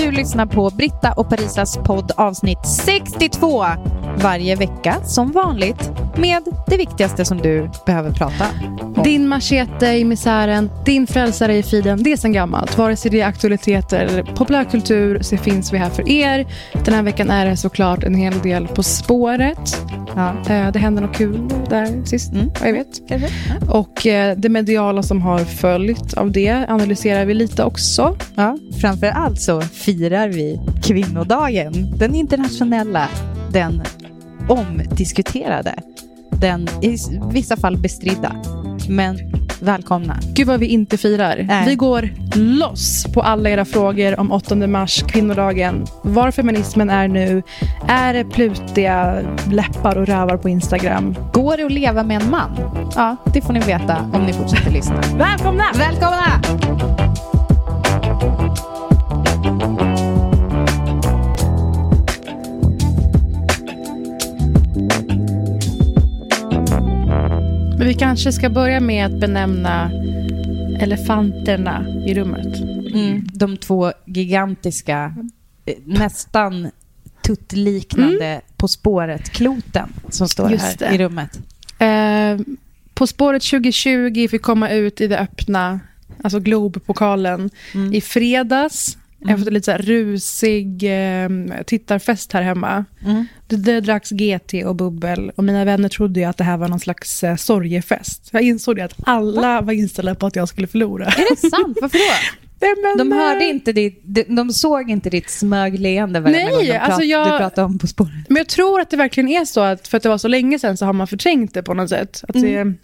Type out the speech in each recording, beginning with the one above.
Du lyssnar på Britta och Parisas podd avsnitt 62 varje vecka som vanligt med det viktigaste som du behöver prata om. Din machete i misären, din frälsare i feeden, det är sen gammalt. Vare sig det är aktualiteter eller populärkultur så finns vi här för er. Den här veckan är det såklart en hel del På spåret. Ja. Eh, Det hände något kul där sist, Mm. vad jag vet. Och eh, det mediala som har följt av det analyserar vi lite också. Ja, framför allt så firar vi kvinnodagen. Den internationella, den omdiskuterade, den i vissa fall bestridda. Men välkomna. Gud vad vi inte firar. Nej. Vi går loss på alla era frågor om 8 mars, kvinnodagen. Var feminismen är nu. Är det plutiga läppar och rövar på Instagram? Går det att leva med en man? Ja, det får ni veta om ni fortsätter lyssna. Välkomna! Välkomna! Men vi kanske ska börja med att benämna elefanterna i rummet. Mm, de två gigantiska, eh, nästan tuttliknande På spåret-kloten som står Just här det. i rummet. Eh, på spåret 2020 fick komma ut i det öppna, alltså Globpokalen, Mm. i fredags. Efter lite så rusig eh, tittarfest här hemma. Mm. Det, det dracks GT och bubbel och mina vänner trodde ju att det här var någon slags eh, sorgefest. Jag insåg att alla var inställda på att jag skulle förlora. Är det sant? Varför då? Nej, men, De eh, hörde inte ditt, de, de såg inte ditt smögleende varenda Nej, gång de prat, alltså jag- du pratade om På spåret. Men jag tror att det verkligen är så att för att det var så länge sedan så har man förträngt det på något sätt. Att Mm. det,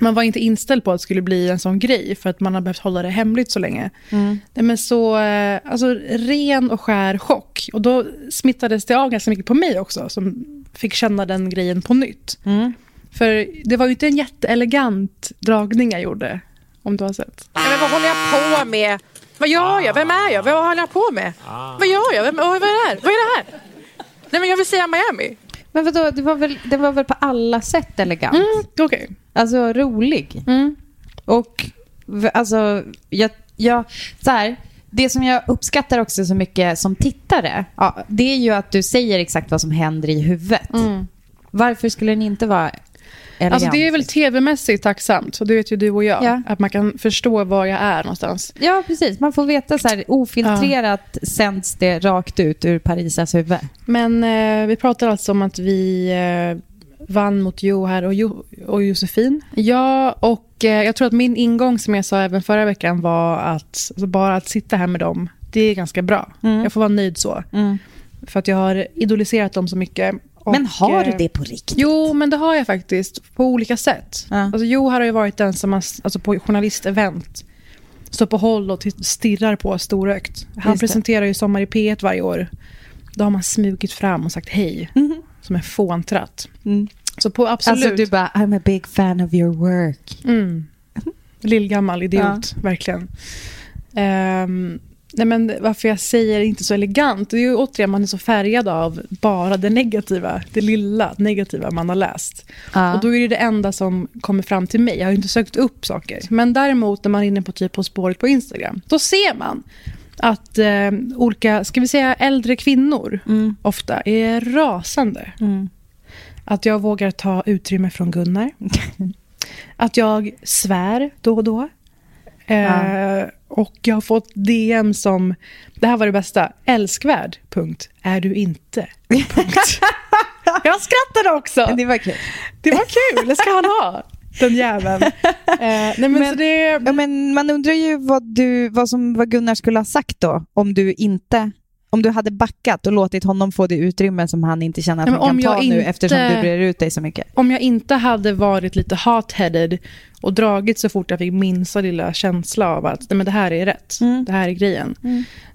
man var inte inställd på att det skulle bli en sån grej för att man har behövt hålla det hemligt så länge. Mm. Nej, men så, eh, alltså ren och skär chock. Och då smittades det av ganska mycket på mig också som fick känna den grejen på nytt. Mm. För det var ju inte en jätteelegant dragning jag gjorde, om du har sett. Ja, men vad håller jag på med? Vad gör jag? Vem är jag? Vad håller jag på med? Vad gör jag? Vem, vad är det här? Vad är det här? Nej men jag vill säga Miami. Men vadå, det var, väl, det var väl på alla sätt elegant? Mm, Okej. Alltså rolig. Mm. Och alltså, jag, jag, så här, det som jag uppskattar också så mycket som tittare, ja, det är ju att du säger exakt vad som händer i huvudet. Mm. Varför skulle den inte vara elegant? Alltså det är väl tv-mässigt tacksamt, och det vet ju du och jag. Ja. Att man kan förstå var jag är någonstans. Ja, precis. Man får veta så här, ofiltrerat sänds det rakt ut ur Parisas huvud. Men eh, vi pratar alltså om att vi eh, vann mot Johar och, jo och Josefin. Ja, och eh, jag tror att min ingång som jag sa även förra veckan var att alltså bara att sitta här med dem, det är ganska bra. Mm. Jag får vara nöjd så. För att jag har idoliserat dem så mycket. Och, Men har du eh, det på riktigt? Jo, men det har jag faktiskt. På olika sätt. Ja. Alltså, Johar har ju varit den som har, alltså på journalistevent står på håll och stirrar på storögt. Han presenterar ju Sommar i P1 varje år. Då har man smugit fram och sagt hej. Som en fåntratt. Mm. Så på absolut. Alltså du bara, I'm a big fan of your work. Mm. Lillgammal idiot, verkligen. Ehm, nej men varför jag säger inte så elegant, det är ju återigen man är så färgad av bara det negativa, det lilla negativa man har läst. Ja. Och då är det det enda som kommer fram till mig. Jag har inte sökt upp saker. Men däremot när man är inne på typ På spåret på Instagram, då ser man att eh, olika, ska vi säga äldre kvinnor, Mm. ofta är rasande. Att jag vågar ta utrymme från Gunnar. att jag svär då och då. Eh, Ja. Och jag har fått DM som, det här var det bästa, älskvärd, punkt, är du inte, punkt. jag skrattade också. Det var kul. Det var kul, det ska han ha, den jäveln. Eh, nej men, Men- så det, Ja, men man undrar ju vad, du, vad, som, vad Gunnar skulle ha sagt då, om du inte om du hade backat och låtit honom få det utrymme som han inte känner att men han kan ta jag nu inte- eftersom du brer ut dig så mycket. om jag inte hade varit lite hot-headed och dragit så fort jag fick minsta lilla känsla av att nej, men det här är rätt, Mm. det här är grejen.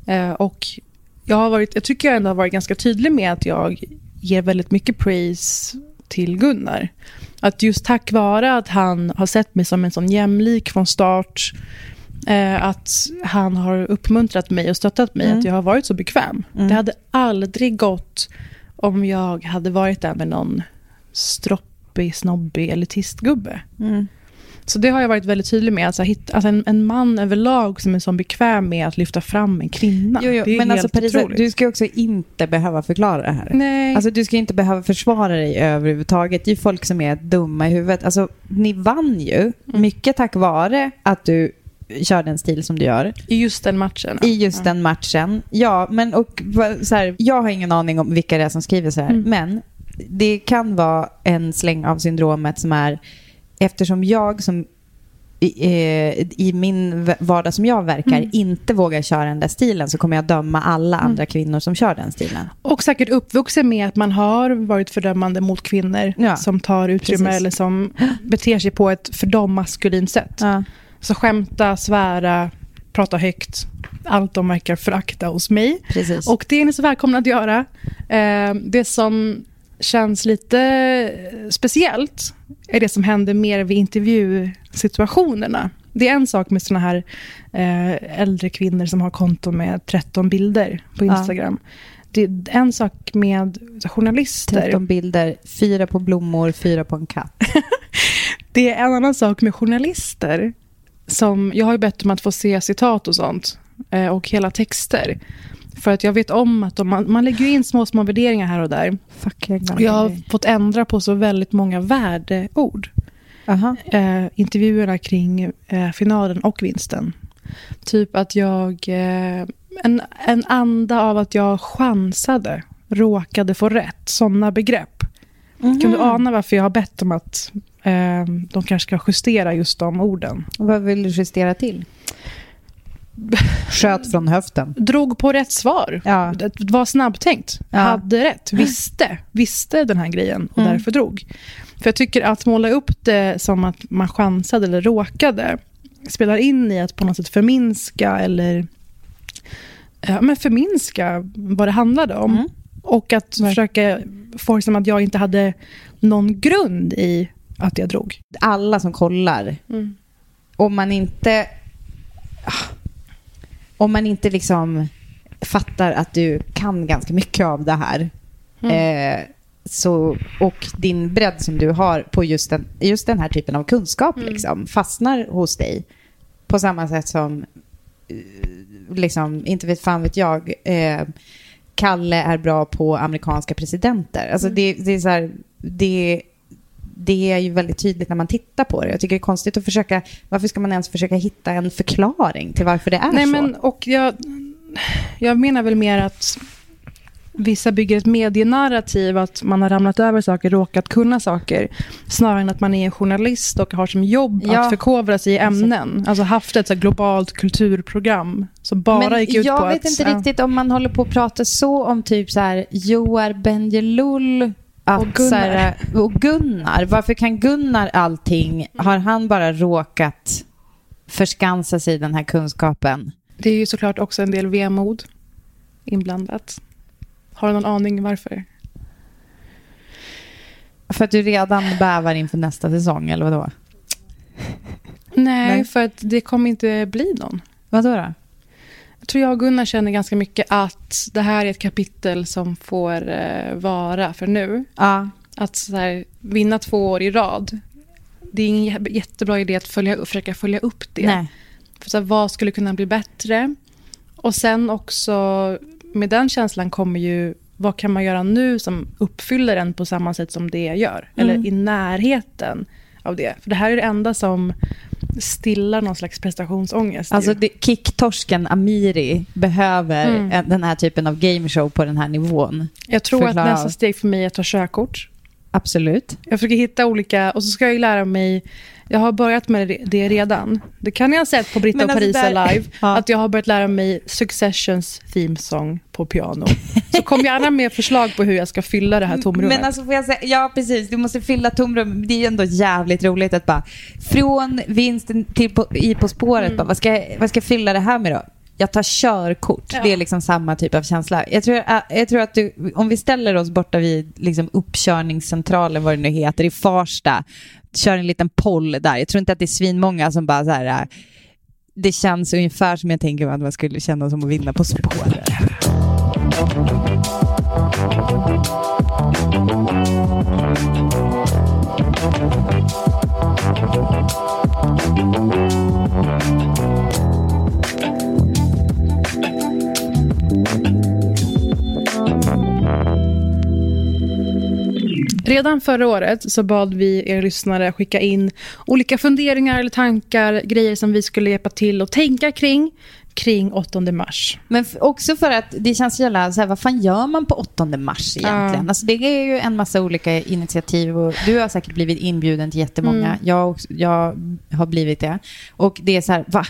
Eh, och jag, har varit, jag tycker jag ändå har varit ganska tydlig med att jag ger väldigt mycket praise till Gunnar. Att just tack vare att han har sett mig som en sån jämlik från start, eh, att han har uppmuntrat mig och stöttat mig, Mm. att jag har varit så bekväm. Mm. Det hade aldrig gått om jag hade varit där med någon stroppig, snobbig elitistgubbe. Mm. Så det har jag varit väldigt tydlig med. Alltså, hitta, alltså en, en man överlag som är så bekväm med att lyfta fram en kvinna. Jo, jo, det är men helt alltså Parisa, otroligt. du ska också inte behöva förklara det här. Nej. Alltså du ska inte behöva försvara dig överhuvudtaget. Det är folk som är dumma i huvudet. Alltså ni vann ju Mm. mycket tack vare att du kör den stil som du gör. I just den matchen. I just Ja. den matchen. Ja, men och så här, jag har ingen aning om vilka det är som skriver så här, Mm. men det kan vara en släng av syndromet som är eftersom jag som i, eh, i min vardag som jag verkar Mm. inte vågar köra den där stilen så kommer jag döma alla Mm. andra kvinnor som kör den stilen. Och säkert uppvuxen med att man har varit fördömande mot kvinnor Ja. som tar utrymme Precis. eller som beter sig på ett för dem maskulint sätt. Ja. Så skämta, svära, prata högt. Allt de verkar förakta hos mig. Precis. Och det är ni så välkomna att göra. Eh, det som känns lite speciellt är det som händer mer vid intervjusituationerna. Det är en sak med såna här eh, äldre kvinnor som har konton med 13 bilder på Ja. Instagram. Det är en sak med journalister. 13 bilder, fyra på blommor, fyra på en katt. Det är en annan sak med journalister. Som, jag har ju bett om att få se citat och sånt. eh, Och hela texter. För att jag vet om att de, man, man lägger in små, små värderingar här och där. Fuck, jag Och jag har fått ändra på så väldigt många värdeord. Aha. Eh, intervjuerna kring eh, finalen och vinsten. Typ att jag... Eh, en, en anda av att jag chansade, råkade få rätt. Sådana begrepp. Kan du ana varför jag har bett om att de kanske ska justera just de orden? Vad vill du justera till? Sköt från höften. Drog på rätt svar. Ja. Var snabbtänkt. Ja. Hade rätt. Visste. Visste den här grejen och Mm. därför drog. För jag tycker att måla upp det som att man chansade eller råkade spelar in i att på något sätt förminska eller ja, men förminska vad det handlade om. Mm. Och att försöka få det som att jag inte hade någon grund i att jag drog. Alla som kollar, om man inte... ah, Om man inte liksom fattar att du kan ganska mycket av det här. Eh, så, och din bredd som du har på just den, just den här typen av kunskap liksom, fastnar hos dig. På samma sätt som, eh, liksom, inte vet fan vet jag, eh, Kalle är bra på amerikanska presidenter. Alltså det, det är så här, det, det är ju väldigt tydligt när man tittar på det. Jag tycker det är konstigt att försöka, varför ska man ens försöka hitta en förklaring till varför det är Nej, så? men och jag, jag menar väl mer att vissa bygger ett medienarrativ att man har ramlat över saker, råkat kunna saker, snarare än att man är en journalist och har som jobb Ja. att förkovra sig i ämnen. Alltså haft ett så globalt kulturprogram som bara Men gick ut jag på vet att... inte ja. riktigt om man håller på att prata så om typ så här Joar Bendjelloul att Och Gunnar. Här, och Gunnar. Varför kan Gunnar allting? Har han bara råkat förskansa sig i den här kunskapen? Det är ju såklart också en del vemod inblandat. Har du någon aning varför? För att du redan bävar inför nästa säsong, eller vadå? Nej, Nej. för att det kommer inte bli någon. Vadå då? Tror jag och Gunnar känner ganska mycket att det här är ett kapitel som får eh, vara för nu. Ja, Att så här, vinna två år i rad, det är ingen jä- jättebra idé att följa, försöka följa upp det. nej. För så här, vad skulle kunna bli bättre? Och sen också, med den känslan kommer ju vad kan man göra nu som uppfyller en på samma sätt som det gör? Eller Mm. i närheten av det. För det här är det enda som stillar någon slags prestationsångest. Alltså det, kicktorsken Amiri behöver Mm. en- den här typen av gameshow på den här nivån. jag tror förklara. att nästa steg för mig är att ta körkort. Absolut. Jag försöker hitta olika, och så ska jag lära mig, jag har börjat med det- redan. Det kan ni ha sett på Britta och alltså Parisa där- live, Ja. att jag har börjat lära mig Successions theme song på piano. Så kom gärna med förslag på hur jag ska fylla det här tomrummet. Men alltså får jag säga, ja precis, du måste fylla tomrum. Det är ju ändå jävligt roligt att bara, från vinsten till på, i På spåret, Mm. bara, vad, ska, jag- vad ska jag fylla det här med då? Jag tar körkort. Ja. Det är liksom samma typ av känsla. Jag tror, äh, jag tror att du, om vi ställer oss borta vid liksom uppkörningscentralen, vad det nu heter, i Farsta, kör en liten poll där. Jag tror inte att det är svinmånga som bara så här, äh, det känns ungefär som jag tänker att man skulle känna som att vinna På spåret. Redan förra året så bad vi er lyssnare skicka in olika funderingar eller tankar, grejer som vi skulle hjälpa till att tänka kring, kring 8 mars. Men också för att det känns jävla, så här, vad fan gör man på 8 mars egentligen? Ja. Alltså det är ju en massa olika initiativ och du har säkert blivit inbjuden till jättemånga. Mm. Jag, också, jag har blivit det. Och det är så här, va?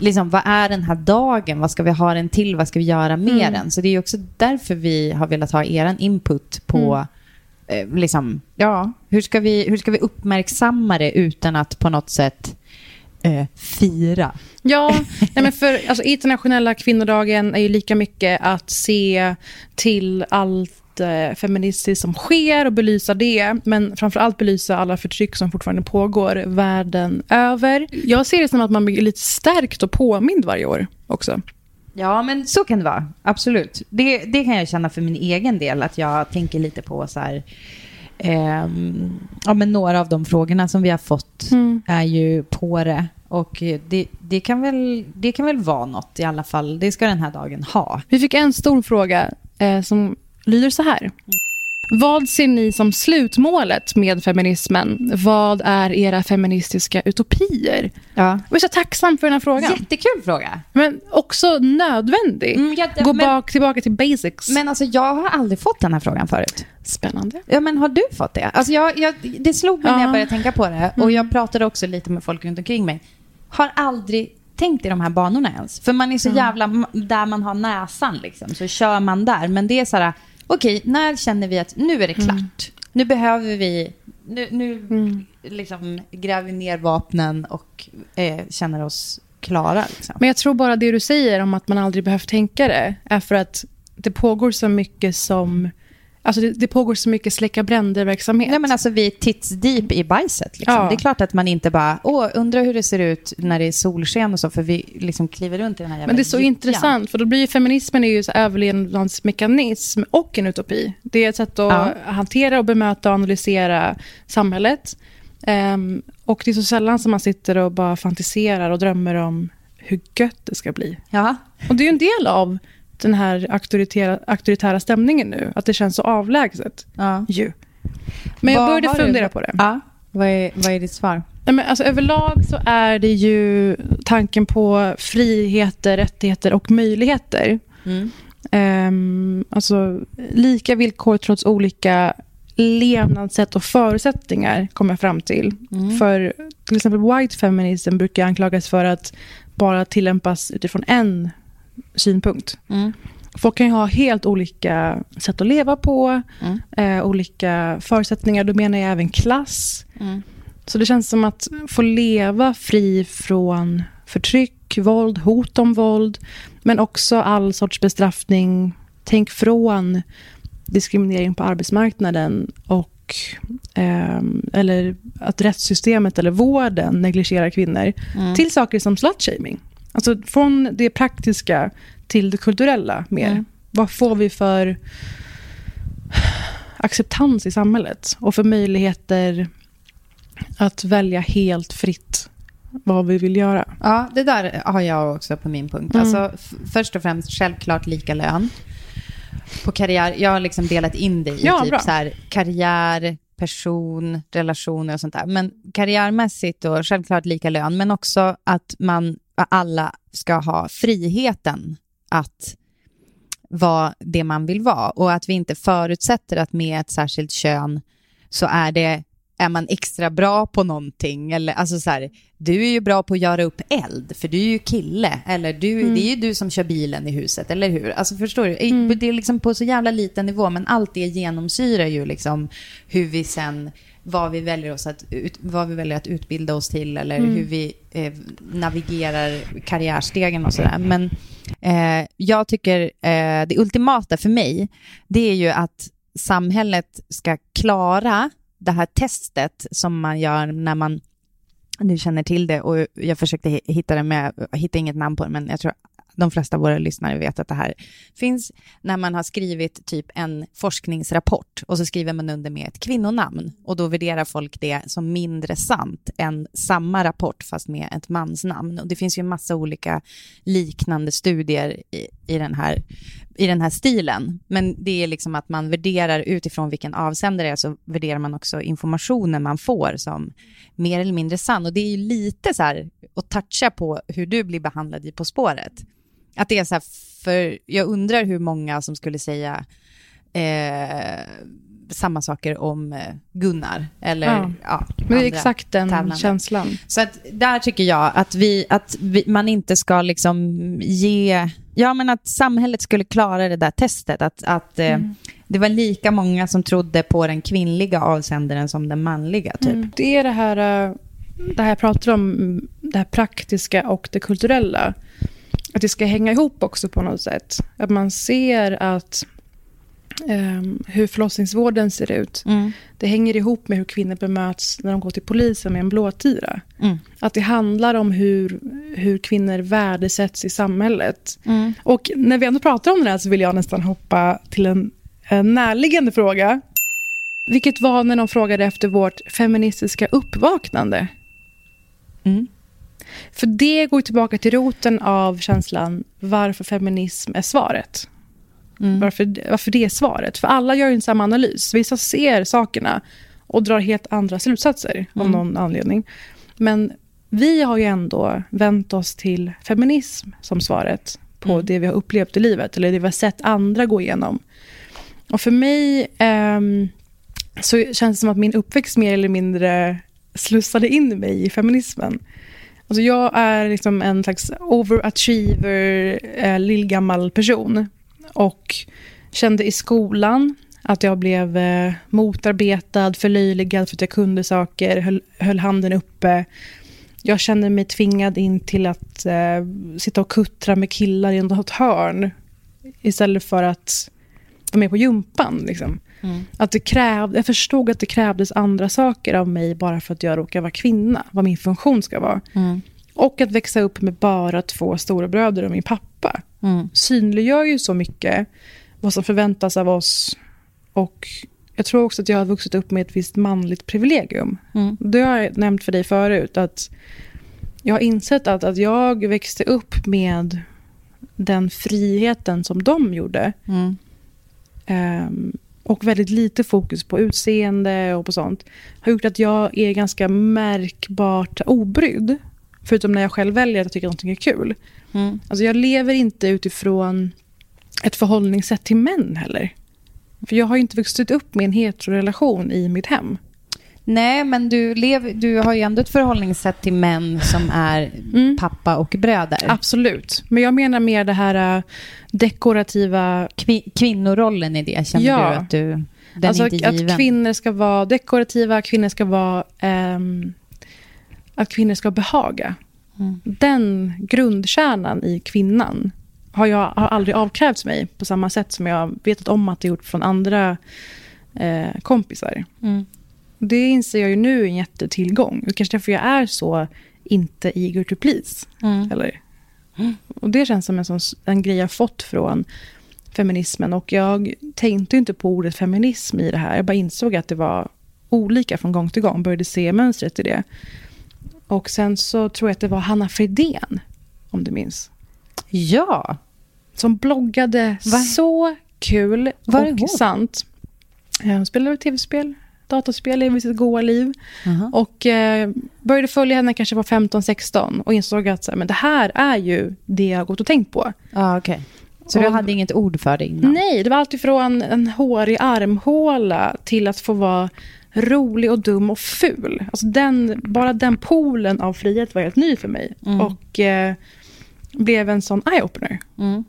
Liksom, vad är den här dagen? Vad ska vi ha den till? Vad ska vi göra med Mm. den? Så det är också därför vi har velat ha er input på Mm. Eh, liksom, ja, hur ska, vi, hur ska vi uppmärksamma det utan att på något sätt eh, fira? Ja, nej men för alltså, internationella kvinnodagen är ju lika mycket att se till allt eh, feministiskt som sker och belysa det. Men framför allt belysa alla förtryck som fortfarande pågår världen över. Jag ser det som att man blir lite stärkt och påmind varje år också. Ja, men så kan det vara. Absolut. Det, det kan jag känna för min egen del, att jag tänker lite på så här... ehm, ja, men några av de frågorna som vi har fått Mm. är ju på det. Och det, det, kan väl, det kan väl vara något i alla fall. Det ska den här dagen ha. Vi fick en stor fråga eh, som lyder så här. Vad ser ni som slutmålet med feminismen? Vad är era feministiska utopier? Ja. Jag är så tacksam för den här frågan. Jättekul fråga. Men också nödvändig. Mm, ja, det- Gå men- bak, tillbaka till basics. Men alltså, jag har aldrig fått den här frågan förut. Spännande. Ja, men har du fått det? Alltså, jag, jag, det slog mig när jag Ja. började tänka på det. Och jag pratade också lite med folk runt omkring mig. Har aldrig tänkt i de här banorna ens. För man är så jävla... Där man har näsan liksom, så kör man där. Men det är så här, okej, när känner vi att nu är det klart? Nu behöver vi... Nu, nu liksom gräver vi ner vapnen och eh, känner oss klara. Liksom. Men jag tror bara det du säger om att man aldrig behövt tänka det är för att det pågår så mycket som... Alltså det, det pågår så mycket släcka bränder-verksamhet. Nej, men alltså vi är tits deep i bajset. Liksom. Ja. Det är klart att man inte bara, åh, undrar hur det ser ut när det är solsken och så, för vi liksom kliver runt i den här jävla Men det är så gyttjan. intressant, för då blir ju feminismen är ju så överlevnadsmekanism och en utopi. Det är ett sätt att Ja. hantera och bemöta och analysera samhället. Ehm, och det är så sällan som man sitter och bara fantiserar och drömmer om hur gött det ska bli. Ja. Och det är ju en del av den här auktoritära, auktoritära stämningen nu, att det känns så avlägset. ja. Ju. Men jag Vad började har du- fundera på det. Ja. Vad är, vad är ditt svar? Nej, men alltså, överlag så är det ju tanken på friheter, rättigheter och möjligheter. Mm. Ehm, alltså, lika villkor trots olika levnadssätt och förutsättningar kommer jag fram till. Mm. För till exempel white feminism brukar anklagas för att bara tillämpas utifrån en synpunkt. Mm. Folk kan ju ha helt olika sätt att leva på, Mm. eh, olika förutsättningar. Då menar jag även klass. Mm. Så det känns som att få leva fri från förtryck, våld, hot om våld, men också all sorts bestraffning. Tänk från diskriminering på arbetsmarknaden och ehm, eller att rättssystemet eller vården negligerar kvinnor till saker som slutshaming. Alltså från det praktiska till det kulturella mer. Mm. Vad får vi för acceptans i samhället och för möjligheter att välja helt fritt vad vi vill göra. Ja, det där har jag också på min punkt. Mm. Alltså, först och främst, självklart lika lön. på karriär. Jag har liksom delat in det i Ja, typ bra. så här, karriär, person, relationer och sånt där. Men karriärmässigt då, självklart lika lön, men också att man alla ska ha friheten att vara det man vill vara. Och att vi inte förutsätter att med ett särskilt kön så är det är man extra bra på någonting. Eller alltså så här, du är ju bra på att göra upp eld för du är ju kille. Eller du, det är ju du som kör bilen i huset eller hur? Alltså förstår du? Det är liksom på så jävla liten nivå men allt det genomsyrar ju liksom hur vi sen vad vi väljer, oss att, ut, vad vi väljer att utbilda oss till eller hur vi eh, navigerar karriärstegen och sådär. Men eh, jag tycker eh, det ultimata för mig, det är ju att samhället ska klara det här testet som man gör när man du känner till det och jag försökte hi- hitta det med, jag hittade inget namn på det, men jag tror de flesta av våra lyssnare vet att det här finns när man har skrivit typ en forskningsrapport och så skriver man under med ett kvinnonamn och då värderar folk det som mindre sant än samma rapport fast med ett mansnamn. Och det finns ju en massa olika liknande studier i, i, den här, i den här stilen. Men det är liksom att man värderar utifrån vilken avsändare det är så värderar man också informationen man får som mer eller mindre sann. Och det är ju lite så här att toucha på hur du blir behandlad i På spåret. Att det är så här, för jag undrar hur många som skulle säga eh, samma saker om eh, Gunnar. Eller, Ja. ja. Men det är exakt den tävlande. känslan. Så att där tycker jag att, vi, att vi, man inte ska liksom ge... Ja, men att samhället skulle klara det där testet. Att, att eh, det var lika många som trodde på den kvinnliga avsändaren som den manliga, typ. Mm. Det är det här, eh, det här jag pratar om, mm, det här praktiska och det kulturella. Att det ska hänga ihop också på något sätt. Att man ser att ehm, hur förlossningsvården ser ut. Mm. Det hänger ihop med hur kvinnor bemöts när de går till polisen med en blåtira. Mm. Att det handlar om hur, hur kvinnor värdesätts i samhället. Mm. Och när vi ändå pratar om det här så vill jag nästan hoppa till en, en närliggande fråga. Vilket var när de frågade efter vårt feministiska uppvaknande. Mm. För det går tillbaka till roten av känslan varför feminism är svaret. Mm. Varför, varför det är svaret. För alla gör ju en samma analys. Vissa ser sakerna och drar helt andra slutsatser av någon anledning. Men vi har ju ändå vänt oss till feminism som svaret på det vi har upplevt i livet, eller det vi har sett andra gå igenom. Och för mig ehm, så känns det som att min uppväxt mer eller mindre slussade in mig i feminismen. Alltså jag är liksom en slags overachiever, eh, lillgammal person. Och kände i skolan att jag blev eh, motarbetad, förlöjligad för att jag kunde saker, höll, höll handen uppe. Jag kände mig tvingad in till att eh, sitta och kuttra med killar i något hörn istället för att vara med på gympan. Liksom. Att det krävde, jag förstod att det krävdes andra saker av mig bara för att jag råkar vara kvinna, vad min funktion ska vara. Och att växa upp med bara två storebröder och min pappa Mm. synliggör ju så mycket vad som förväntas av oss. Och jag tror också att jag har vuxit upp med ett visst manligt privilegium. Mm. Det har jag nämnt för dig förut. att Jag har insett att, att jag växte upp med den friheten som de gjorde. Mm. Ehm, och väldigt lite fokus på utseende och på sånt. Har gjort att jag är ganska märkbart obrydd. Förutom när jag själv väljer att jag tycker att någonting är kul. Mm. Alltså jag lever inte utifrån ett förhållningssätt till män heller. För jag har inte vuxit upp med en heterorelation i mitt hem. Nej, men du, lev, du har ju ändå ett förhållningssätt till män som är Mm. pappa och bröder. Absolut. Men jag menar mer det här äh, dekorativa... Kvi, kvinnorollen i det, känner Ja. du att du, den alltså är inte att given? kvinnor ska vara dekorativa, kvinnor ska vara... ehm, att kvinnor ska behaga. Mm. Den grundkärnan i kvinnan har, jag, har aldrig avkrävts mig på samma sätt som jag vetat om att det gjort från andra eh, kompisar. Mm. Det inser jag ju nu är en jättetillgång. Och kanske därför jag är så inte eager to please. Mm. Eller? Och det känns som en, sån, en grej jag fått från feminismen. Och jag tänkte inte på ordet feminism i det här. Jag bara insåg att det var olika från gång till gång. Började se mönstret i det. Och sen så tror jag att det var Hanna Fredén, om du minns. Ja. Som bloggade Va? så kul Var och sant. Eh, Hon spelar tv-spel, dataspel, lever sitt goa liv. Aha. Och eh, började följa henne kanske var 15-16 och insåg att så här, men det här är ju det jag har gått och tänkt på. Ja, okej. Så du Och- hade inget ord för det innan? Nej, det var alltifrån en hårig armhåla till att få vara rolig och dum och ful. Alltså den, bara den poolen av frihet var helt ny för mig. Och eh, blev en sån eye-opener. Mm.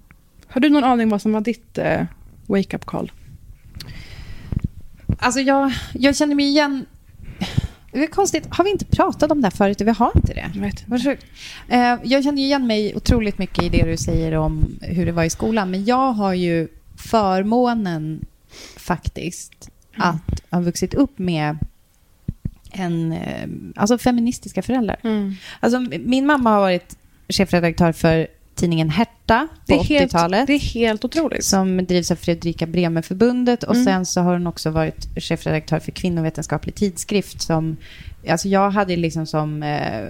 Har du någon aning vad som var ditt eh, wake-up call? Alltså jag, jag känner mig igen... Det är konstigt, har vi inte pratat om det här förut? Vi har inte det. Jag vet. Vad sjukt. Eh, jag känner igen mig otroligt mycket i det du säger om hur det var i skolan. Men jag har ju förmånen faktiskt att ha vuxit upp med en, eh, alltså feministiska föräldrar. Mm. Alltså, min mamma har varit chefredaktör för tidningen Herta på Det, är helt, 80-talet. det är helt otroligt. Som drivs av Fredrika Bremer-förbundet. Och Mm. sen så har hon också varit chefredaktör för kvinnovetenskaplig tidskrift. Som, alltså jag hade liksom som eh,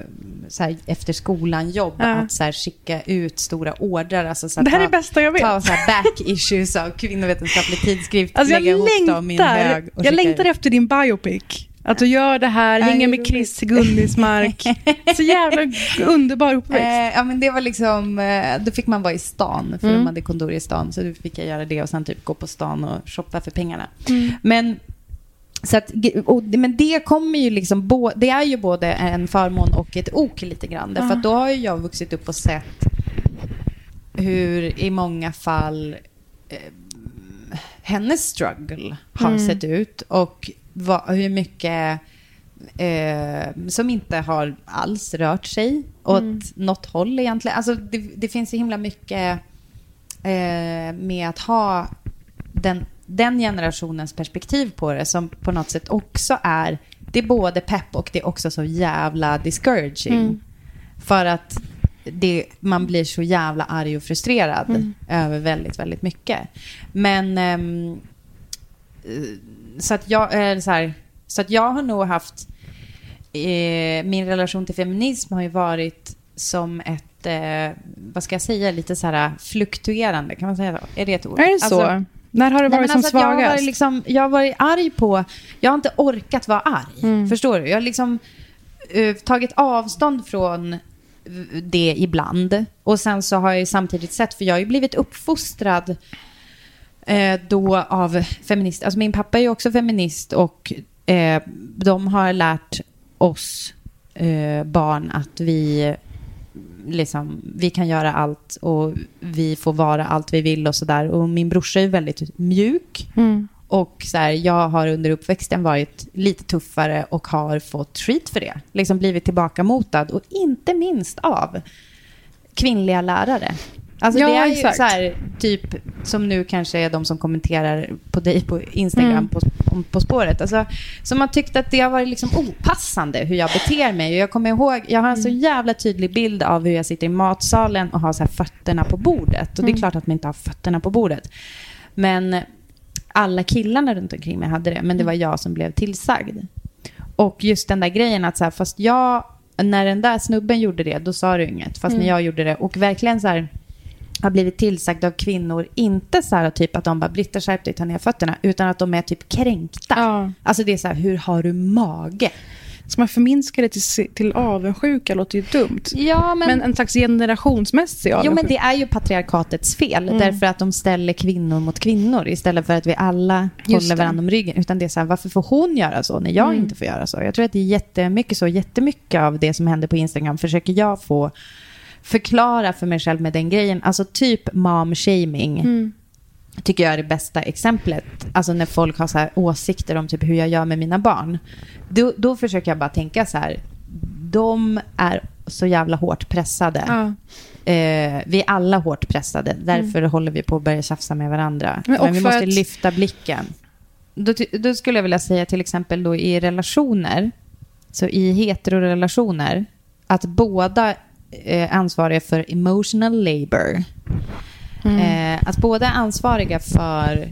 så här, efter skolan-jobb Ja. att så här, skicka ut stora ordrar. Alltså, så här, det här är ta, det bästa jag vet. ta så här, back issues av kvinnovetenskaplig tidskrift. Alltså jag lägga ihop dem i en längtar, hög jag längtar ut. efter din biopic. Att du gör det här, hänger med Chris Gunnismark. Så jävla underbar uppväxt. Eh, ja, men det var liksom, eh, då fick man vara i stan, för Mm. de hade kontor i stan. Så då fick jag göra det och sen typ gå på stan och shoppa för pengarna. Mm. Men, så att, och, men det kommer ju liksom, bo, det är ju både en förmån och ett ok lite grann. Därför att då har ju jag vuxit upp och sett hur i många fall eh, hennes struggle har Mm. sett ut och vad, hur mycket eh, som inte har alls rört sig åt Mm. något håll egentligen. Alltså det, det finns så himla mycket eh, med att ha den, den generationens perspektiv på det som på något sätt också är, det är både pepp och det är också så jävla discouraging. Mm. För att det, man blir så jävla arg och frustrerad Mm. över väldigt, väldigt mycket. Men eh, så att jag, eh, så, här, så att jag har nog haft, eh, min relation till feminism har ju varit som ett, eh, vad ska jag säga, lite så här fluktuerande, kan man säga så? Är det ett ord? Är det så? Alltså, När har du Nej, varit men som alltså att jag, har svagast? varit liksom, jag har varit arg på... Jag har inte orkat vara arg. Mm. Förstår du? Jag har liksom eh, tagit avstånd från det ibland. Och sen så har jag samtidigt sett, för jag har ju blivit uppfostrad eh, då av feminister. Alltså min pappa är ju också feminist och eh, de har lärt oss eh, barn att vi liksom, vi kan göra allt och vi får vara allt vi vill och sådär. Och min brorsa är väldigt mjuk. Mm. Och så här, jag har under uppväxten varit lite tuffare och har fått skit för det. Liksom blivit tillbakamotad och inte minst av kvinnliga lärare. Alltså Ja, det är ju exakt. så här, typ som nu kanske är de som kommenterar på dig på Instagram Mm. på, på spåret. Alltså, som har tyckt att det har varit liksom opassande hur jag beter mig. Och jag kommer ihåg, jag har en så jävla tydlig bild av hur jag sitter i matsalen och har så här fötterna på bordet. Och det är klart att man inte har fötterna på bordet. Men alla killarna runt omkring mig hade det, men det var jag som blev tillsagd. Och just den där grejen att så här, fast jag, när den där snubben gjorde det, då sa du inget. Fast när jag gjorde det, och verkligen så här, har blivit tillsagd av kvinnor, inte så här typ att de bara Britta skärp dig, ta ner fötterna, utan att de är typ kränkta. Ja. Alltså det är så här, hur har du mage? Ska man förminska det till, till avundsjuka låter ju dumt. Ja, Men, en slags generationsmässig Jo, avundsjuka. men det är ju patriarkatets fel. Mm. Därför att de ställer kvinnor mot kvinnor istället för att vi alla Just håller varandra om ryggen. Utan det är så här, varför får hon göra så när jag Mm. inte får göra så? Jag tror att det är jättemycket så. Jättemycket av det som händer på Instagram försöker jag få förklara för mig själv med den grejen. Alltså typ mom-shaming. Mm. tycker jag är det bästa exemplet. Alltså när folk har så här åsikter om typ hur jag gör med mina barn. Då, då försöker jag bara tänka så här. De är så jävla hårt pressade. Ja. Eh, vi är alla hårt pressade. Därför håller vi på att börja tjafsa med varandra. Mm. Men Men, vi måste att- lyfta blicken. Då, då skulle jag vilja säga till exempel då i relationer, så i heterorelationer, att båda ansvariga för emotional labor. Eh, att båda är ansvariga för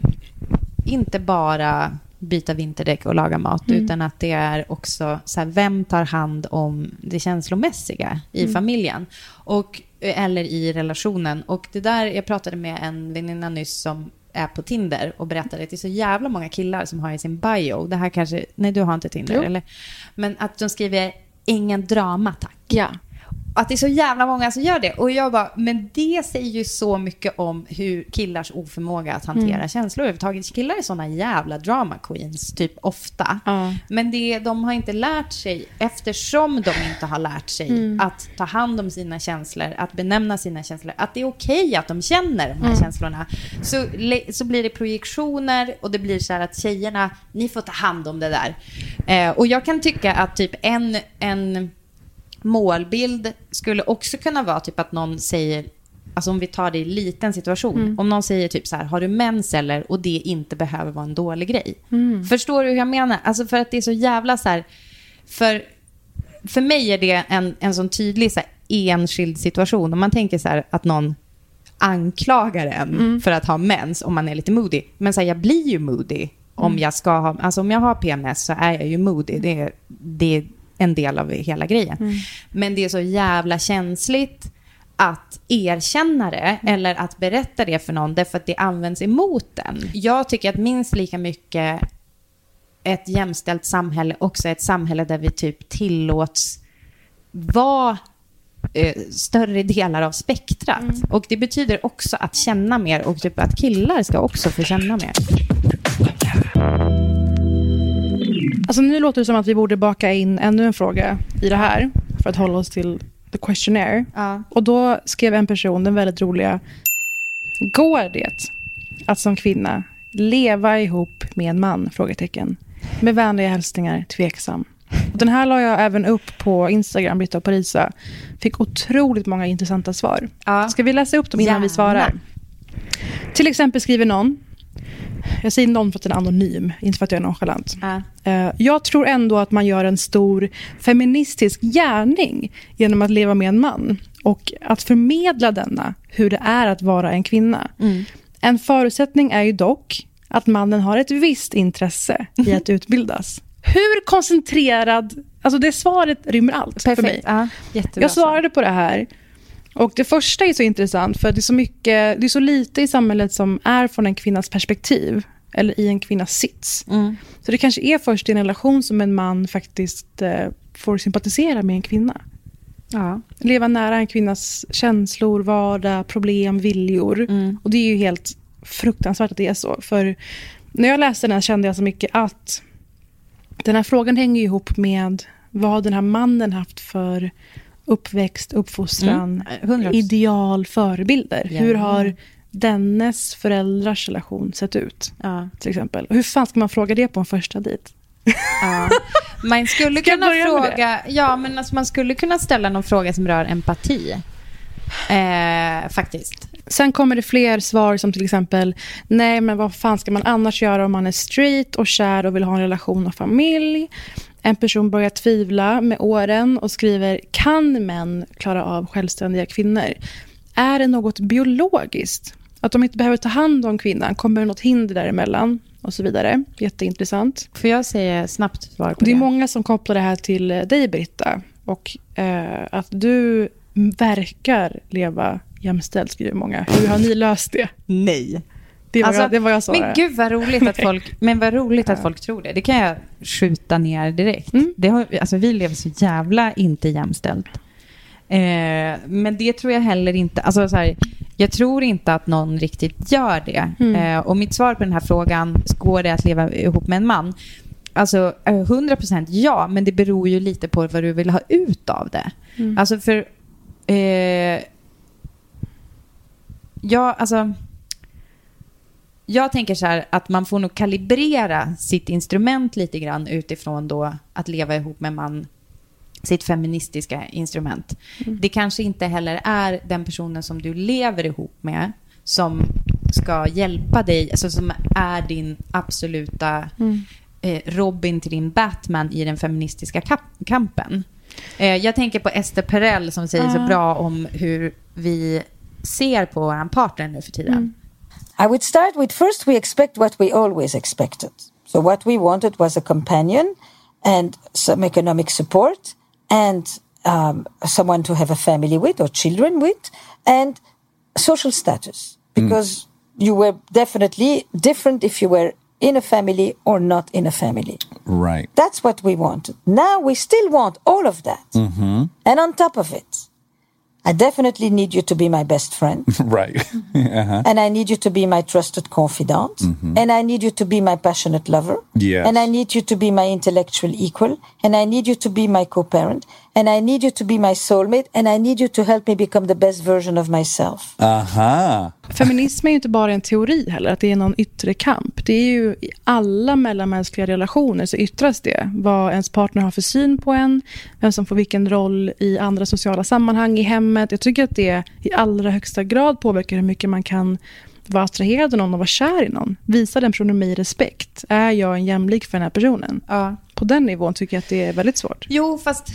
inte bara byta vinterdäck och laga mat, Mm. utan att det är också så här, vem tar hand om det känslomässiga i Mm. familjen? Och, eller i relationen. Och det där, jag pratade med en väninna nyss som är på Tinder och berättar det till så jävla många killar som har i sin bio. Det här kanske, nej du har inte Tinder Jo. eller? Men att de skriver ingen drama tack. Ja. Att det är så jävla många som gör det. Och jag bara, men det säger ju så mycket om hur killars oförmåga att hantera Mm. känslor överhuvudtaget. Killar är såna jävla drama queens, typ ofta. Ja. Men det, de har inte lärt sig, eftersom de inte har lärt sig Mm. att ta hand om sina känslor, att benämna sina känslor, att det är okej att de känner de här Mm. känslorna. Så, så blir det projektioner och det blir så här att tjejerna, ni får ta hand om det där. Eh, och jag kan tycka att typ en, en målbild skulle också kunna vara typ att någon säger, alltså om vi tar det i liten situation, Mm. om någon säger typ så här, har du mens eller? Och det inte behöver vara en dålig grej. Mm. Förstår du hur jag menar? Alltså för att det är så jävla så här, för, för mig är det en, en sån tydlig så här, enskild situation. Om man tänker så här att någon anklagar en Mm. för att ha mens om man är lite moody. Men så här, jag blir ju moody om Mm. jag ska ha, alltså om jag har PMS så är jag ju moody. Det det en del av hela grejen. Mm. Men det är så jävla känsligt att erkänna det eller att berätta det för någon därför att det används emot den. Jag tycker att minst lika mycket ett jämställt samhälle också är ett samhälle där vi typ tillåts vara eh, större delar av spektrat. Och det betyder också att känna mer och typ att killar ska också få känna mer. Alltså nu låter det som att vi borde baka in ännu en fråga i det här för att hålla oss till the questionnaire. Ja. Och då skrev en person den väldigt roliga. Går det att som kvinna leva ihop med en man? Frågetecken. Med vänliga hälsningar, tveksam. Och den här la jag även upp på Instagram, Britta och Parisa. Fick otroligt många intressanta svar. Ja. Ska vi läsa upp dem innan vi Gärna. svarar? Till exempel skriver någon, jag säger någon för att den är anonym, inte för att jag är nonchalant. Eh, Jag tror ändå att man gör en stor feministisk gärning genom att leva med en man och att förmedla denna, hur det är att vara en kvinna. En förutsättning är ju dock att mannen har ett visst intresse i att utbildas. Hur koncentrerad... Alltså det svaret rymmer allt för mig. Perfekt. Ja, jättebra. Jag svarade på det här. Och Det första är så intressant, för det är så, mycket, det är så lite i samhället som är från en kvinnas perspektiv, eller i en kvinnas sits. Mm. Så det kanske är först i en relation som en man faktiskt eh, får sympatisera med en kvinna. Ja. Leva nära en kvinnas känslor, vardag, problem, viljor. Mm. Och det är ju helt fruktansvärt att det är så. För när jag läste den kände jag så mycket att den här frågan hänger ihop med vad den här mannen haft för uppväxt, uppfostran, Mm, 100%. ideal, förebilder. Ja. Hur har dennes föräldrars relation sett ut? Ja. Till exempel. Hur fan ska man fråga det på en första dejt? Ja. Man skulle kunna fråga, ja men alltså man skulle kunna ställa någon fråga som rör empati. Eh, faktiskt. Sen kommer det fler svar som till exempel, nej men vad fan ska man annars göra om man är straight och kär och vill ha en relation och familj? En person börjar tvivla med åren och skriver, kan män klara av självständiga kvinnor? Är det något biologiskt? Att de inte behöver ta hand om kvinnan, kommer det något hinder däremellan? Och så vidare. Jätteintressant. Får jag säga snabbt svar på Det det? är många som kopplar det här till eh, dig, Britta. Och eh, att du verkar leva jämställt, skriver många. Hur har ni löst det? Nej. Det var, Alltså, jag, det var jag svarade. Men gud vad roligt att folk, men vad roligt att folk tror det. Det kan jag skjuta ner direkt. Det har, alltså, vi lever så jävla inte jämställt. Eh, men det tror jag heller inte, alltså så här, jag tror inte att någon riktigt gör det. Eh, och mitt svar på den här frågan, går det att leva ihop med en man? Alltså eh, 100% ja, men det beror ju lite på vad du vill ha ut av det. Alltså för, eh, ja alltså, jag tänker så här att man får nog kalibrera sitt instrument lite grann utifrån då att leva ihop med man, sitt feministiska instrument. Det kanske inte heller är den personen som du lever ihop med som ska hjälpa dig, alltså som är din absoluta eh, Robin till din Batman i den feministiska kampen. Eh, jag tänker på Esther Perel som säger så bra om hur vi ser på vår partner nu för tiden. I would start with first we expect what we always expected. So what we wanted was a companion and some economic support and um, someone to have a family with or children with and social status because you were definitely different if you were in a family or not in a family. Right. That's what we wanted. Now we still want all of that. And on top of it, I definitely need you to be my best friend. Right. uh-huh. and I need you to be my trusted confidant. And I need you to be my passionate lover. Yes. And I need you to be my intellectual equal. And I need you to be my co parent. And I need you to be my soulmate. And I need you to help me become the best version of myself. Aha. Feminism är ju inte bara en teori heller, att det är någon yttre kamp. Det är ju i alla mellanmänskliga relationer så yttras det. Vad ens partner har för syn på en, vem som får vilken roll i andra sociala sammanhang i hemmet. Jag tycker att det i allra högsta grad påverkar hur mycket man kan vara attraherad av någon och vara kär i någon. Visa den personen mig respekt. Är jag en jämlik för den här personen? Ja. På den nivån tycker jag att det är väldigt svårt. Jo, fast,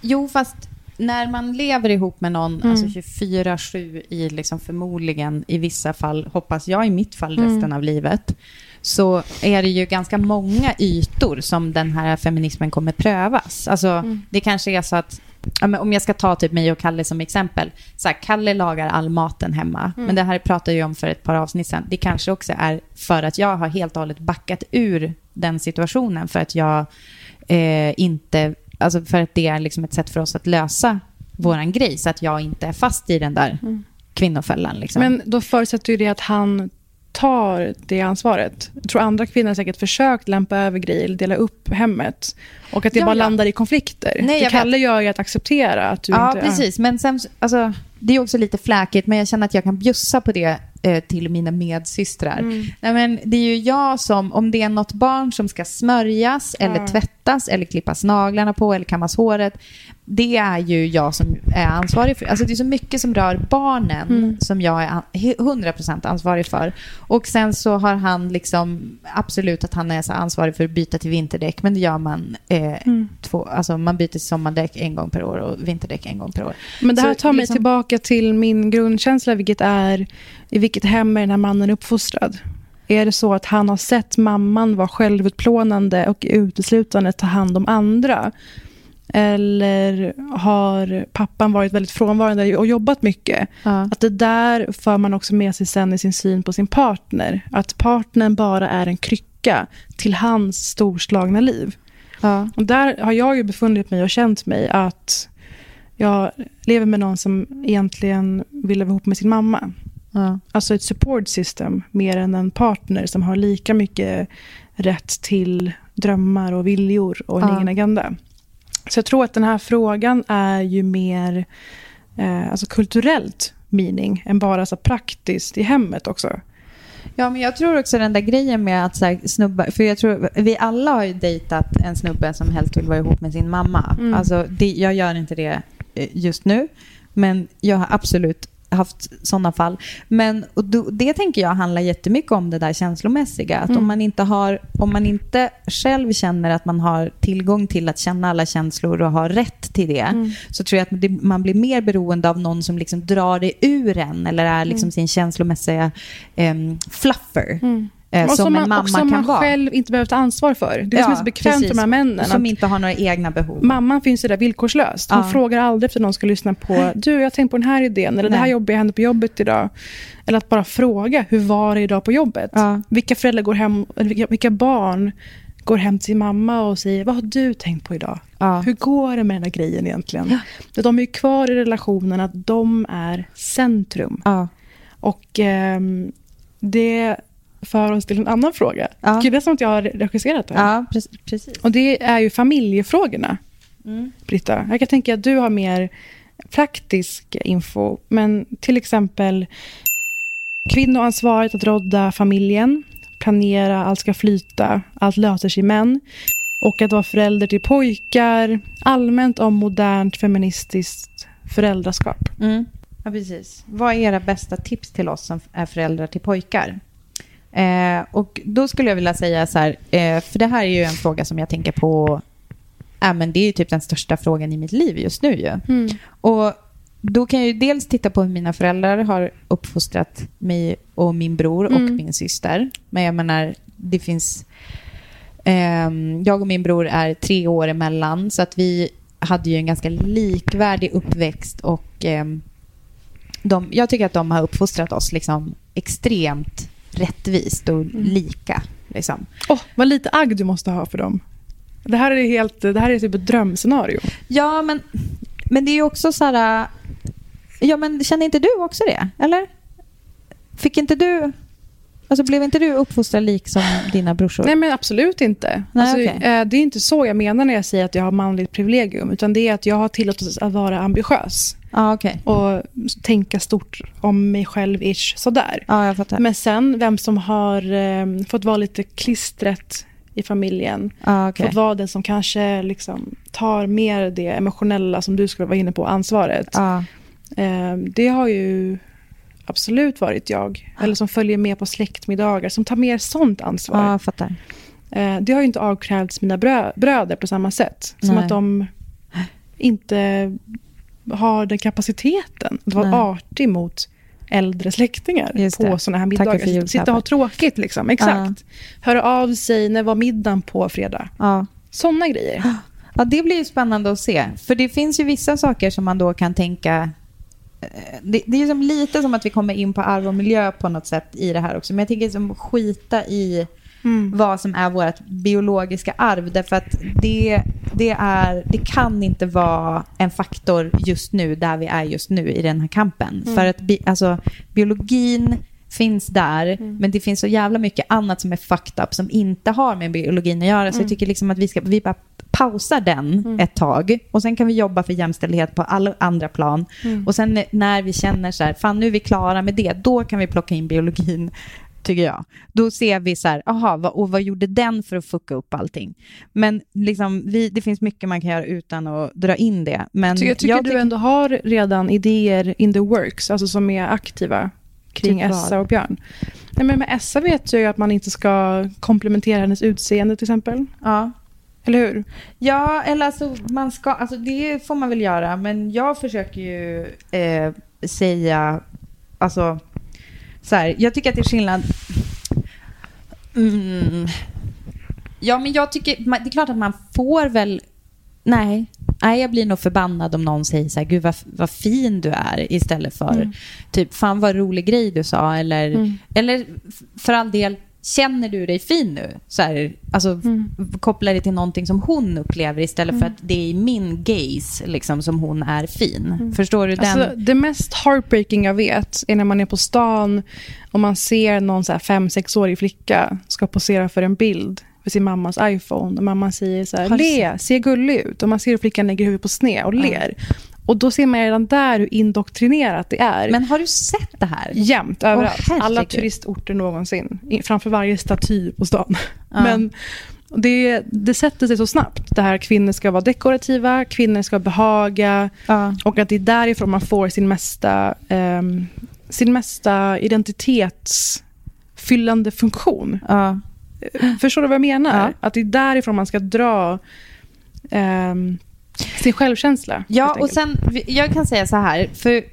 jo, fast när man lever ihop med någon alltså 24-7 i liksom förmodligen i vissa fall, hoppas jag i mitt fall resten av livet, så är det ju ganska många ytor som den här feminismen kommer prövas. Alltså, Det kanske är så att Ja, om jag ska ta typ mig och Kalle som exempel. Så här, Kalle lagar all maten hemma. Men det här pratade jag om för ett par avsnitt sedan. Det kanske också är för att jag har helt och hållet backat ur den situationen. För att jag eh, inte... Alltså för att det är liksom ett sätt för oss att lösa våran grej. Så att jag inte är fast i den där kvinnofällan. Liksom. Men då förutsätter ju det att han tar det ansvaret. Jag tror andra kvinnor har säkert försökt lämpa över grejer dela upp hemmet. Och att det Ja, bara ja. landar i konflikter. Nej, det jag Kalle gör ju att acceptera att du Ja, inte... precis. Men sen, alltså, det är också lite fläkigt, men jag känner att jag kan bjussa på det eh, till mina medsystrar. Nej, men det är ju jag som, om det är något barn som ska smörjas eller tvättas eller klippas naglarna på eller kammas håret, det är ju jag som är ansvarig för. Alltså det är så mycket som rör barnen som jag är an- 100% ansvarig för. Och sen så har han liksom, absolut att han är så ansvarig för att byta till vinterdäck, men det gör man eh, två, alltså man byter till sommardäck en gång per år och vinterdäck en gång per år. Men det här Så tar mig liksom- tillbaka till min grundkänsla, vilket är i vilket hem är den här mannen uppfostrad? Är det så att han har sett mamman vara självutplånande och uteslutande ta hand om andra? Eller har pappan varit väldigt frånvarande och jobbat mycket? Ja. Att det där för man också med sig sen i sin syn på sin partner. Att partnern bara är en krycka till hans storslagna liv. Ja. Och där har jag ju befunnit mig och känt mig att jag lever med någon som egentligen vill vara ihop med sin mamma. Ja. Alltså ett support system mer än en partner som har lika mycket rätt till drömmar och viljor och en Ja. egen agenda. Så jag tror att den här frågan är ju mer eh, alltså kulturellt meaning än bara så praktiskt i hemmet också. Ja, men jag tror också den där grejen med att så här, snubbar, för jag tror vi alla har ju dejtat en snubbe som helst vill vara ihop med sin mamma. Mm. Alltså, det, jag gör inte det eh, just nu, men jag har absolut haft sådana fall. Men då, det tänker jag handlar jättemycket om det där känslomässiga. Att Mm. om, man inte har, om man inte själv känner att man har tillgång till att känna alla känslor och har rätt till det, Mm. så tror jag att det, man blir mer beroende av någon som liksom drar det ur en eller är Mm. liksom sin känslomässiga em, fluffer. Eh, som, som en mamma och som kan man vara. själv inte behöver ta ansvar för. Det är det som är så bekvämt för de här männen. Som inte har några egna behov. Mamman finns ju där villkorslöst. Hon Ja. frågar aldrig efter någon ska lyssna på du, jag har tänkt på den här idén, eller det här Nej. jobbiga hände på jobbet idag. Eller att bara fråga, hur var det idag på jobbet? Ja. Vilka föräldrar går hem, vilka, vilka barn går hem till mamma och säger, vad har du tänkt på idag? Ja. Hur går det med den här grejen egentligen? De är ju kvar i relationen att de är centrum. Ja. Och ehm, det för oss till en annan fråga. Ja. Det är som att jag har regisserat det här. Ja, pre- precis. Och det är ju familjefrågorna, Britta. Jag kan tänka att du har mer praktisk info. Men till exempel kvinnoansvaret att rodda familjen, planera, allt ska flyta, allt löser sig män. Och att vara förälder till pojkar, allmänt om modernt feministiskt föräldraskap. Mm. Ja, precis. Vad är era bästa tips till oss som är föräldrar till pojkar? Eh, och då skulle jag vilja säga så här, eh, för det här är ju en fråga som jag tänker på, äh, men det är ju typ den största frågan i mitt liv just nu ju. Och då kan jag ju dels titta på hur mina föräldrar har uppfostrat mig och min bror och min syster. Men jag menar, det finns... ehm, jag och min bror är tre år emellan, så att vi hade ju en ganska likvärdig uppväxt och ehm, de, jag tycker att de har uppfostrat oss liksom extremt rättvist och lika. Liksom. Åh, vad lite agg du måste ha för dem. Det här är, helt, det här är typ ett drömscenario. Ja, men, men det är också så här... Ja, men känner inte du också det? Eller? Fick inte du... Alltså blev inte du uppfostrad lik som dina brorsor? Nej, men absolut inte. Nej, alltså, okej. eh, det är inte så jag menar när jag säger att jag har manligt privilegium. Utan det är att jag har tillåtelse att vara ambitiös. Ja, okej. Och tänka stort om mig själv, ish, sådär. Ja, jag fattar. Men sen, vem som har eh, fått vara lite klistret i familjen. Ja, okej. Fått vara den som kanske liksom, tar mer det emotionella, som du skulle vara inne på, ansvaret. Ja. Eh, det har ju absolut varit jag. Eller som följer med på släktmiddagar, som tar mer sånt ansvar. jag fattar. Eh, det har ju inte avkrävts mina brö- bröder på samma sätt. Som Nej. att de inte har den kapaciteten att vara artig mot äldre släktingar på sådana här middagar. Sitta och ha tråkigt liksom. Exakt. Höra av sig, när var middagen på fredag? Ja. Sådana grejer. Ja, det blir ju spännande att se. För det finns ju vissa saker som man då kan tänka... eh, Det, det är som lite som att vi kommer in på arv och miljö på något sätt i det här också. Men jag tänker som skita i vad som är vårt biologiska arv. Därför att det, det, är, det kan inte vara en faktor just nu, där vi är just nu i den här kampen. För att bi, alltså, biologin finns där, men det finns så jävla mycket annat som är fucked up som inte har med biologin att göra. Så jag tycker liksom att vi ska vi bara pausar den ett tag och sen kan vi jobba för jämställdhet på alla andra plan. Och sen när vi känner så här, fan nu är vi klara med det, då kan vi plocka in biologin tycker jag. Då ser vi så här, aha, vad, och vad gjorde den för att fucka upp allting? Men liksom, vi, det finns mycket man kan göra utan att dra in det. Men Så jag tycker du tycker- ändå har redan idéer in the works, alltså som är aktiva kring Typ? Essa och Björn. Nej, men med Essa vet jag ju att man inte ska komplementera hennes utseende till exempel. Ja. Eller hur? Ja, eller alltså, man ska, alltså det får man väl göra, men jag försöker ju eh, säga, alltså, så här, jag tycker att det är skillnad. Mm. Ja, men jag tycker, det är klart att man får väl, nej, nej, jag blir nog förbannad om någon säger så här, gud vad, vad fin du är, istället för typ, fan vad rolig grej du sa, eller, eller f- för all del, känner du dig fin nu? Så här, alltså, koppla det till någonting som hon upplever istället för att det är i min gaze liksom, som hon är fin. Förstår du den? Alltså, det mest heartbreaking jag vet är när man är på stan och man ser någon så här fem, sexårig flicka ska posera för en bild för sin mammas iPhone. Och mamman säger så här, le, se gullig ut. Och man ser hur flickan lägger huvudet på sned och ler. Och då ser man redan där hur indoktrinerat det är. Men har du sett det här? Jämt, överallt. herregud. Alla turistorter någonsin. Framför varje staty på stan. Men det, det sätter sig så snabbt. Det här kvinnor ska vara dekorativa, kvinnor ska behaga. Ja. Och att det är därifrån man får sin mesta, ehm, sin mesta identitetsfyllande funktion. Ja. Förstår du vad jag menar? Ja. Att det är därifrån man ska dra ehm, sin självkänsla. Ja, och sen, jag kan säga så här, för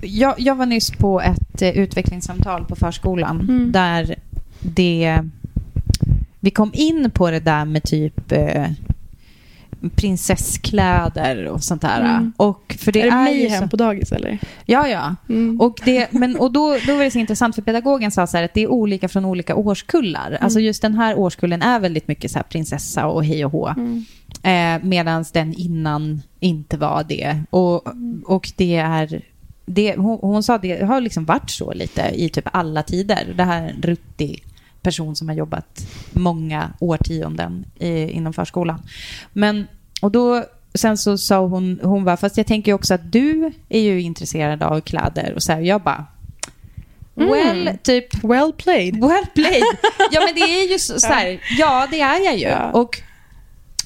jag, jag var nyss på ett eh, utvecklingssamtal på förskolan Mm. där det, vi kom in på det där med typ eh, prinsesskläder och sånt där. Mm. Och för det är det är, mayhem så, på dagis eller? Ja, ja. Mm. Och, det, men, och då, då var det så intressant för pedagogen sa så här att det är olika från olika årskullar. Alltså just den här årskullen är väldigt mycket så här prinsessa och hej och hå. Eh, Medan den innan inte var det. Och, och det är... Det, hon, hon sa det har liksom varit så lite i typ alla tider. Det här ruttig person som har jobbat många årtionden i, inom förskolan. Men, och då, sen så sa hon, hon bara, fast jag tänker också att du är ju intresserad av kläder. Och så här, jag bara, well, typ, Well played. well played. Ja, men det är ju så, så här, ja det är jag ju. Ja. Och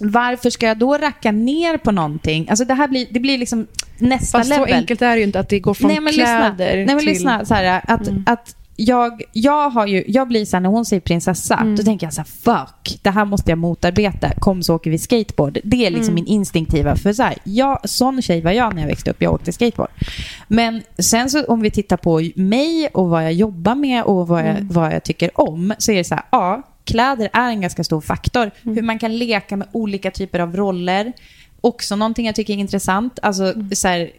varför ska jag då racka ner på någonting? Alltså det här blir, det blir liksom nästa Fast level. så enkelt är det ju inte att det går från Nej men lyssna, kläder Nej, men till... lyssna så här, att, att jag, jag, har ju, jag blir så här, när hon säger prinsessa, då tänker jag så här, fuck, det här måste jag motarbeta. Kom så åker vi skateboard. Det är liksom min instinktiva, för så här, jag, sån tjej var jag när jag växte upp, jag åkte skateboard. Men sen så om vi tittar på mig och vad jag jobbar med och vad jag, vad jag tycker om, så är det så här, ja, kläder är en ganska stor faktor. Hur man kan leka med olika typer av roller. Också någonting jag tycker är intressant, alltså så här,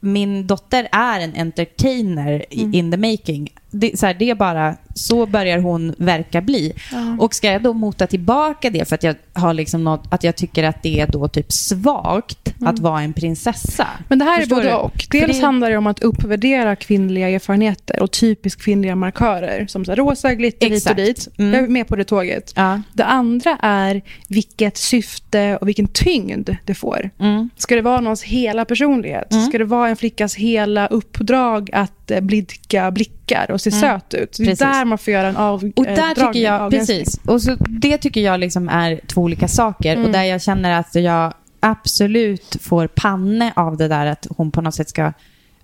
min dotter är en entertainer Mm. in the making. Det, så här, det är bara, så börjar hon verka bli. Och ska jag då mota tillbaka det för att jag, har liksom något, att jag tycker att det är då typ svagt att vara en prinsessa? Mm. Men det här Förstår är både du? och. Dels det- handlar det om att uppvärdera kvinnliga erfarenheter och typiskt kvinnliga markörer. Som så här, rosa, glitter, hit och dit. Mm. Jag är med på det tåget. Ja. Det andra är vilket syfte och vilken tyngd det får. Mm. Ska det vara någons hela personlighet? Ska det vara en flickas hela uppdrag att eh, blidka blickar och se söt ut? Det är Precis. där man får göra en av, Och eh, där tycker dragning, jag, avgränsning. precis. Och så, det tycker jag liksom är två olika saker. Mm. Och där jag känner att jag absolut får panne av det där att hon på något sätt ska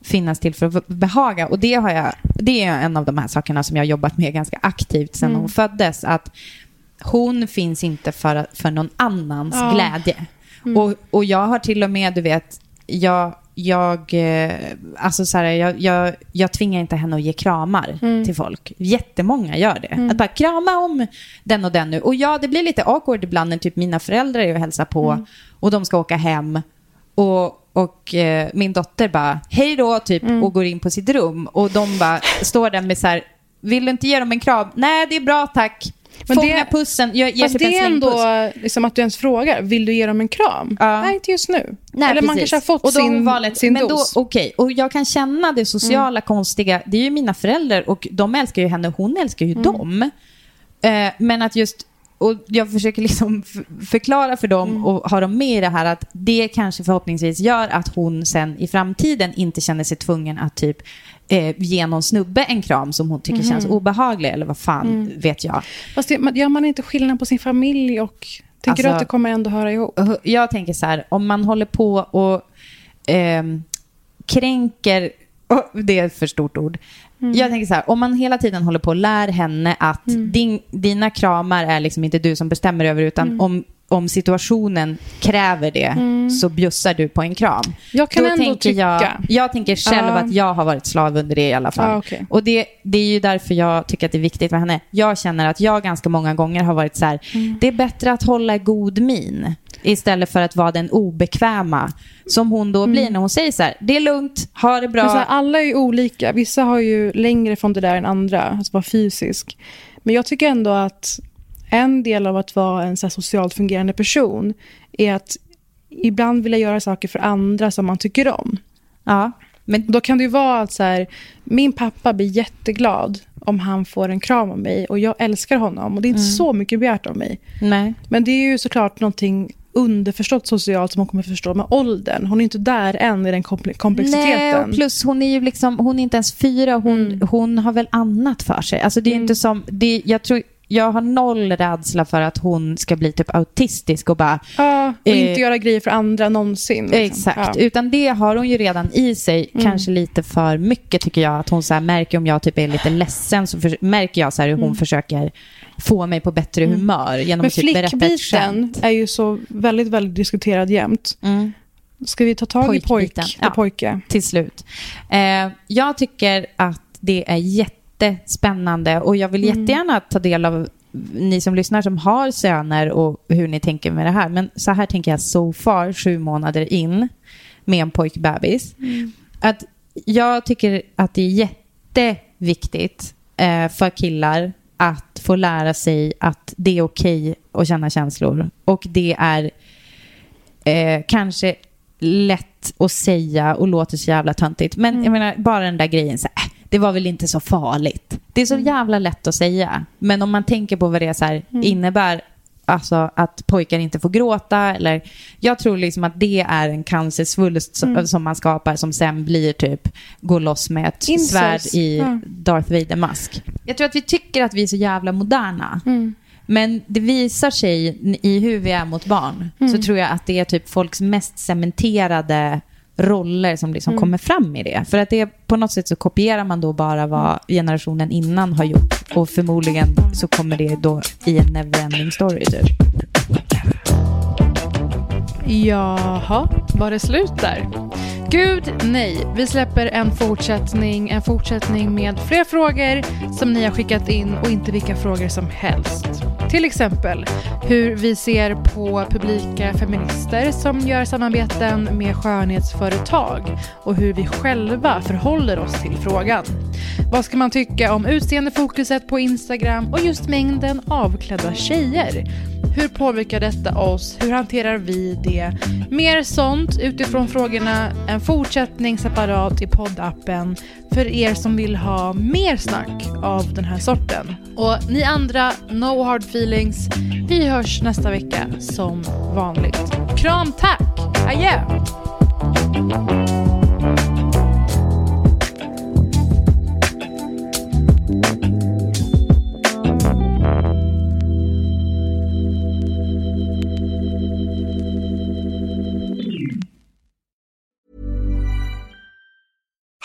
finnas till för att behaga. Och det, har jag, det är en av de här sakerna som jag har jobbat med ganska aktivt sedan Mm. hon föddes. Att hon finns inte för, för någon annans Ja. glädje. Och, och jag har till och med, du vet, jag, jag, eh, alltså så här, jag, jag, jag tvingar inte henne att ge kramar till folk. Jättemånga gör det. Att bara krama om den och den nu. Och ja, det blir lite awkward ibland när typ mina föräldrar är och hälsar på och de ska åka hem. Och, och eh, min dotter bara, hej då, typ, och går in på sitt rum. Och de bara står där med så här, vill du inte ge dem en kram? Nej, det är bra tack. Men Fånga det- pussen, jag ger Fast typ det är ändå liksom att du ens frågar, vill du ge dem en kram? Ja. Nej, inte just nu. Nej, Eller man precis. kanske har fått och sin, valet, sin men dos. Då, okej. Och jag kan känna det sociala konstiga. Det är ju mina föräldrar och de älskar ju henne och hon älskar ju dem. Eh, men att just, och jag försöker liksom förklara för dem och ha dem med i det här att det kanske förhoppningsvis gör att hon sen i framtiden inte känner sig tvungen att typ eh, ge någon snubbe en kram som hon tycker känns obehaglig eller vad fan vet jag. Fast det, man- gör man inte skillnad på sin familj och... Tänker du Alltså- att det kommer ändå höra ihop? Och Jag tänker så här, om man håller på och ehm, kränker, det är ett för stort ord. Jag tänker så här, om man hela tiden håller på och lär henne att din, dina kramar är liksom inte du som bestämmer över, utan om, om situationen kräver det så bjussar du på en kram. Jag kan Då ändå tänker jag, tycka- jag tänker själv Ja. att jag har varit slav under det i alla fall. Ja, okej. Och det, det är ju därför jag tycker att det är viktigt med henne. Jag känner att jag ganska många gånger har varit så här, Mm. det är bättre att hålla god min istället för att vara den obekväma som hon då blir när hon säger så här, det är lugnt, ha det bra. Mm. Här, alla är ju olika. Vissa har ju längre från det där än andra, att vara fysisk. Men jag tycker ändå att en del av att vara en så socialt fungerande person är att ibland vilja göra saker för andra som man tycker om. ja, men Då kan det ju vara att så här, min pappa blir jätteglad om han får en kram av mig och jag älskar honom och det är inte Mm. så mycket begärt av mig. nej. Men det är ju såklart någonting underförstått socialt som hon kommer förstå med åldern. Hon är inte där än i den kompl- komplexiteten. Nej, och plus hon är ju liksom, hon är inte ens fyra, hon, Mm. hon har väl annat för sig. Alltså det är inte som, det, jag tror, jag har noll rädsla för att hon ska bli typ autistisk och bara, Ja, och Eh, inte göra grejer för andra någonsin. liksom. Exakt, Ja. utan det har hon ju redan i sig, Mm. kanske lite för mycket tycker jag. Att hon så här märker om jag typ är lite ledsen så för, märker jag så här hur hon försöker få mig på bättre humör genom Mm. Men att typ berätta ett skämt. är ju så väldigt, väldigt diskuterad jämt. Mm. Ska vi ta tag i pojk Pojkbiten, ja. och pojke? till slut. Eh, jag tycker att det är jättespännande och jag vill jättegärna ta del av ni som lyssnar som har söner och hur ni tänker med det här. Men så här tänker jag so far, sju månader in med en pojkbebis. Att jag tycker att det är jätteviktigt eh, för killar att få lära sig att det är okej att känna känslor. Och det är eh, kanske lätt att säga och låter så jävla töntigt. Men jag menar, bara den där grejen, så här, det var väl inte så farligt. Det är så jävla lätt att säga. Men om man tänker på vad det så här, innebär, alltså att pojkar inte får gråta, eller jag tror liksom att det är en cancersvulst som, som man skapar som sen blir typ, går loss med ett Incels. svärd i Ja. Darth Vader-mask. Jag tror att vi tycker att vi är så jävla moderna. Mm. Men det visar sig i hur vi är mot barn. Mm. Så tror jag att det är typ folks mest cementerade roller som Mm. liksom kommer fram i det. För att det på något sätt så kopierar man då bara vad generationen innan har gjort. Och förmodligen så kommer det då i en neverending story typ. Jaha, var det slut där? Gud nej. Vi släpper en fortsättning, en fortsättning med fler frågor som ni har skickat in och inte vilka frågor som helst. Till exempel hur vi ser på publika feminister som gör samarbeten med skönhetsföretag och hur vi själva förhåller oss till frågan. Vad ska man tycka om utseendefokuset på Instagram och just mängden avklädda tjejer? Hur påverkar detta oss? Hur hanterar vi det? Mer sånt utifrån frågorna, än fortsättning separat i poddappen för er som vill ha mer snack av den här sorten. Och ni andra, no hard feelings. Vi hörs nästa vecka som vanligt. Kram tack! Adjö!